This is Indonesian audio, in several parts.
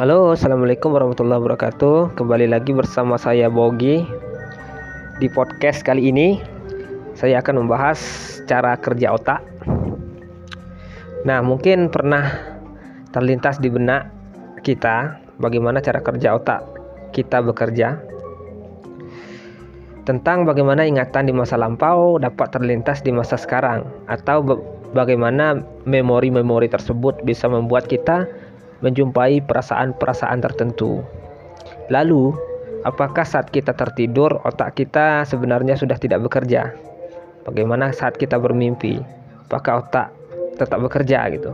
Halo, assalamualaikum warahmatullahi wabarakatuh. Kembali lagi bersama saya Bogi. Di podcast kali ini, saya akan membahas cara kerja otak. Nah, mungkin pernah terlintas di benak kita bagaimana cara kerja otak kita bekerja. Tentang bagaimana ingatan di masa lampau dapat terlintas di masa sekarang, atau bagaimana memori-memori tersebut bisa membuat kita menjumpai perasaan-perasaan tertentu. Lalu, apakah saat kita tertidur otak kita sebenarnya sudah tidak bekerja? Bagaimana saat kita bermimpi? Apakah otak tetap bekerja gitu?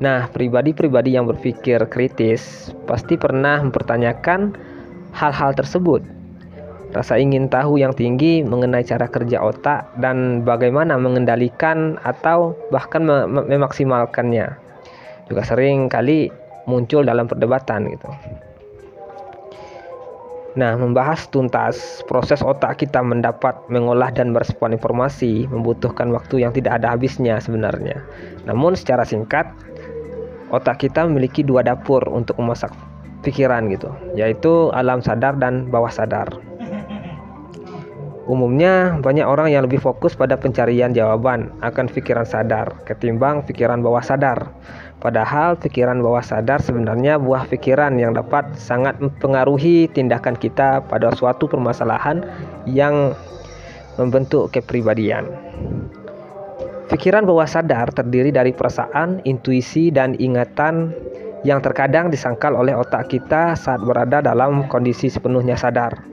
Nah, pribadi-pribadi yang berpikir kritis pasti pernah mempertanyakan hal-hal tersebut. Rasa ingin tahu yang tinggi mengenai cara kerja otak dan bagaimana mengendalikan atau bahkan memaksimalkannya juga sering kali muncul dalam perdebatan gitu. Nah, membahas tuntas proses otak kita mendapat, mengolah dan merespon informasi membutuhkan waktu yang tidak ada habisnya sebenarnya. Namun secara singkat, otak kita memiliki dua dapur untuk memasak pikiran gitu, yaitu alam sadar dan bawah sadar. Umumnya banyak orang yang lebih fokus pada pencarian jawaban akan pikiran sadar ketimbang pikiran bawah sadar. Padahal pikiran bawah sadar sebenarnya buah pikiran yang dapat sangat mempengaruhi tindakan kita pada suatu permasalahan yang membentuk kepribadian. Pikiran bawah sadar terdiri dari perasaan, intuisi, dan ingatan yang terkadang disangkal oleh otak kita saat berada dalam kondisi sepenuhnya sadar.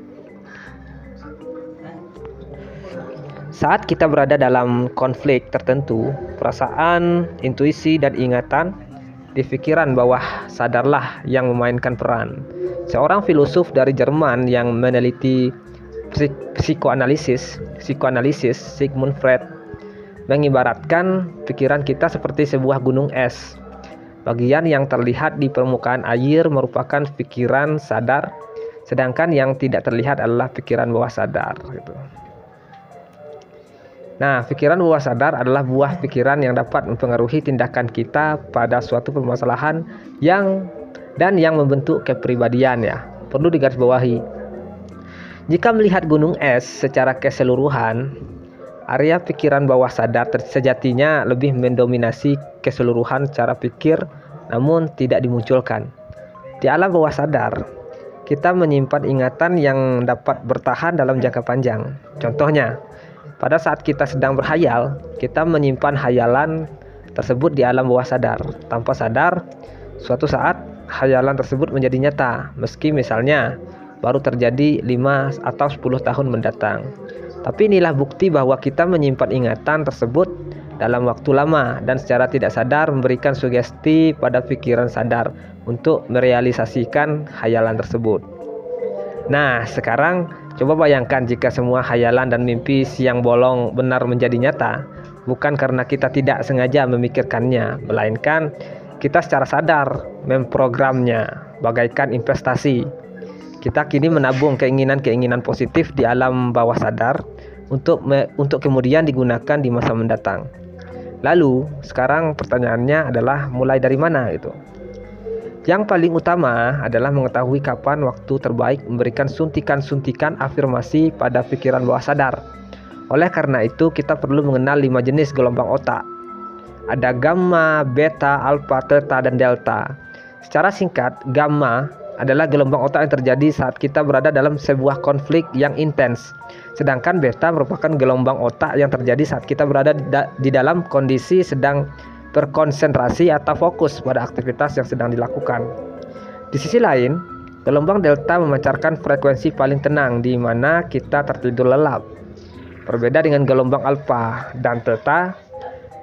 Saat kita berada dalam konflik tertentu, perasaan, intuisi, dan ingatan di pikiran bawah sadarlah yang memainkan peran. Seorang filosof dari Jerman yang meneliti psikoanalisis, psikoanalisis Sigmund Freud mengibaratkan pikiran kita seperti sebuah gunung es. Bagian yang terlihat di permukaan air merupakan pikiran sadar, sedangkan yang tidak terlihat adalah pikiran bawah sadar. Gitu. Nah, pikiran bawah sadar adalah buah pikiran yang dapat mempengaruhi tindakan kita pada suatu permasalahan yang dan yang membentuk kepribadian ya. Perlu digarisbawahi. Jika melihat gunung es secara keseluruhan, area pikiran bawah sadar sejatinya lebih mendominasi keseluruhan cara pikir namun tidak dimunculkan. Di alam bawah sadar, kita menyimpan ingatan yang dapat bertahan dalam jangka panjang. Contohnya, pada saat kita sedang berhayal, kita menyimpan hayalan tersebut di alam bawah sadar. Tanpa sadar, suatu saat hayalan tersebut menjadi nyata, meski misalnya baru terjadi 5 atau 10 tahun mendatang. Tapi inilah bukti bahwa kita menyimpan ingatan tersebut dalam waktu lama dan secara tidak sadar memberikan sugesti pada pikiran sadar untuk merealisasikan hayalan tersebut. Nah, sekarang Coba bayangkan jika semua hayalan dan mimpi siang bolong benar menjadi nyata, bukan karena kita tidak sengaja memikirkannya, melainkan kita secara sadar memprogramnya bagaikan investasi. Kita kini menabung keinginan-keinginan positif di alam bawah sadar untuk me, untuk kemudian digunakan di masa mendatang. Lalu, sekarang pertanyaannya adalah mulai dari mana itu? Yang paling utama adalah mengetahui kapan waktu terbaik memberikan suntikan-suntikan afirmasi pada pikiran bawah sadar. Oleh karena itu, kita perlu mengenal lima jenis gelombang otak. Ada gamma, beta, alpha, theta, dan delta. Secara singkat, gamma adalah gelombang otak yang terjadi saat kita berada dalam sebuah konflik yang intens. Sedangkan beta merupakan gelombang otak yang terjadi saat kita berada di dalam kondisi sedang berkonsentrasi atau fokus pada aktivitas yang sedang dilakukan. Di sisi lain, gelombang delta memancarkan frekuensi paling tenang di mana kita tertidur lelap. Berbeda dengan gelombang alfa dan theta,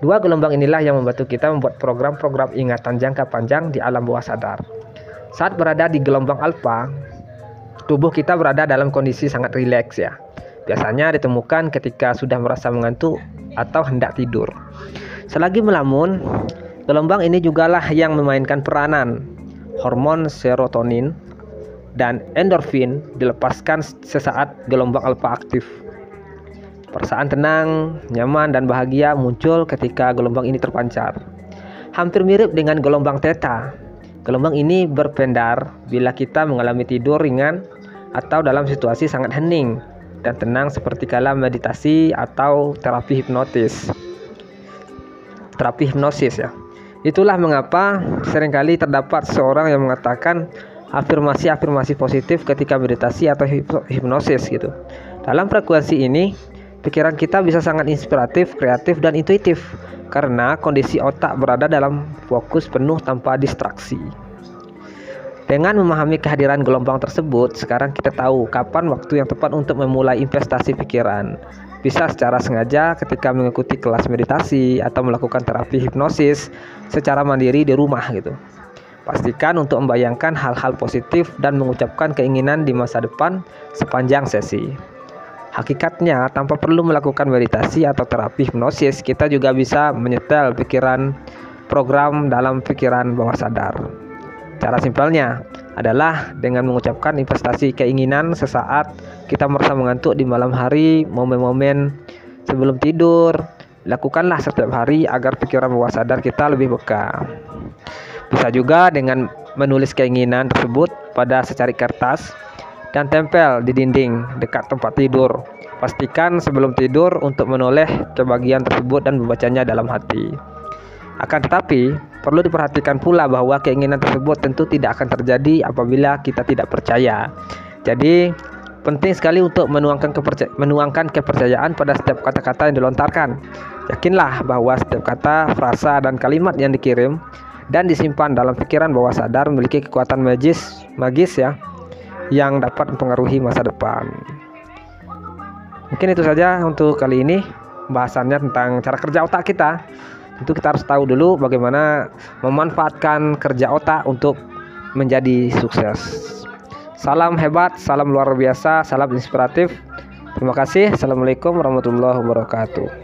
dua gelombang inilah yang membantu kita membuat program-program ingatan jangka panjang di alam bawah sadar. Saat berada di gelombang alfa, tubuh kita berada dalam kondisi sangat rileks ya. Biasanya ditemukan ketika sudah merasa mengantuk atau hendak tidur. Selagi melamun, gelombang ini jugalah yang memainkan peranan. Hormon serotonin dan endorfin dilepaskan sesaat gelombang alfa aktif. Perasaan tenang, nyaman, dan bahagia muncul ketika gelombang ini terpancar. Hampir mirip dengan gelombang theta. Gelombang ini berpendar bila kita mengalami tidur ringan atau dalam situasi sangat hening dan tenang seperti kala meditasi atau terapi hipnotis. Terapi hipnosis ya. Itulah mengapa sering kali terdapat seorang yang mengatakan afirmasi-afirmasi positif ketika meditasi atau hipnosis gitu. Dalam frekuensi ini, pikiran kita bisa sangat inspiratif, kreatif, dan intuitif karena kondisi otak berada dalam fokus penuh tanpa distraksi. Dengan memahami kehadiran gelombang tersebut, sekarang kita tahu kapan waktu yang tepat untuk memulai investasi pikiran. Bisa secara sengaja ketika mengikuti kelas meditasi atau melakukan terapi hipnosis secara mandiri di rumah gitu. Pastikan untuk membayangkan hal-hal positif dan mengucapkan keinginan di masa depan sepanjang sesi. Hakikatnya, tanpa perlu melakukan meditasi atau terapi hipnosis, kita juga bisa menyetel pikiran program dalam pikiran bawah sadar. Cara simpelnya adalah dengan mengucapkan investasi keinginan sesaat kita merasa mengantuk di malam hari, momen-momen sebelum tidur. Lakukanlah setiap hari agar pikiran bawah sadar kita lebih peka. Bisa juga dengan menulis keinginan tersebut pada secari kertas dan tempel di dinding dekat tempat tidur. Pastikan sebelum tidur untuk menoleh ke bagian tersebut dan membacanya dalam hati. Akan tetapi, Perlu diperhatikan pula bahwa keinginan tersebut tentu tidak akan terjadi apabila kita tidak percaya. Jadi, penting sekali untuk menuangkan, kepercaya menuangkan kepercayaan pada setiap kata-kata yang dilontarkan. Yakinlah bahwa setiap kata, frasa, dan kalimat yang dikirim dan disimpan dalam pikiran bawah sadar memiliki kekuatan magis, magis ya, yang dapat mempengaruhi masa depan. Mungkin itu saja untuk kali ini bahasannya tentang cara kerja otak kita tentu kita harus tahu dulu bagaimana memanfaatkan kerja otak untuk menjadi sukses. Salam hebat, salam luar biasa, salam inspiratif. Terima kasih. Assalamualaikum warahmatullahi wabarakatuh.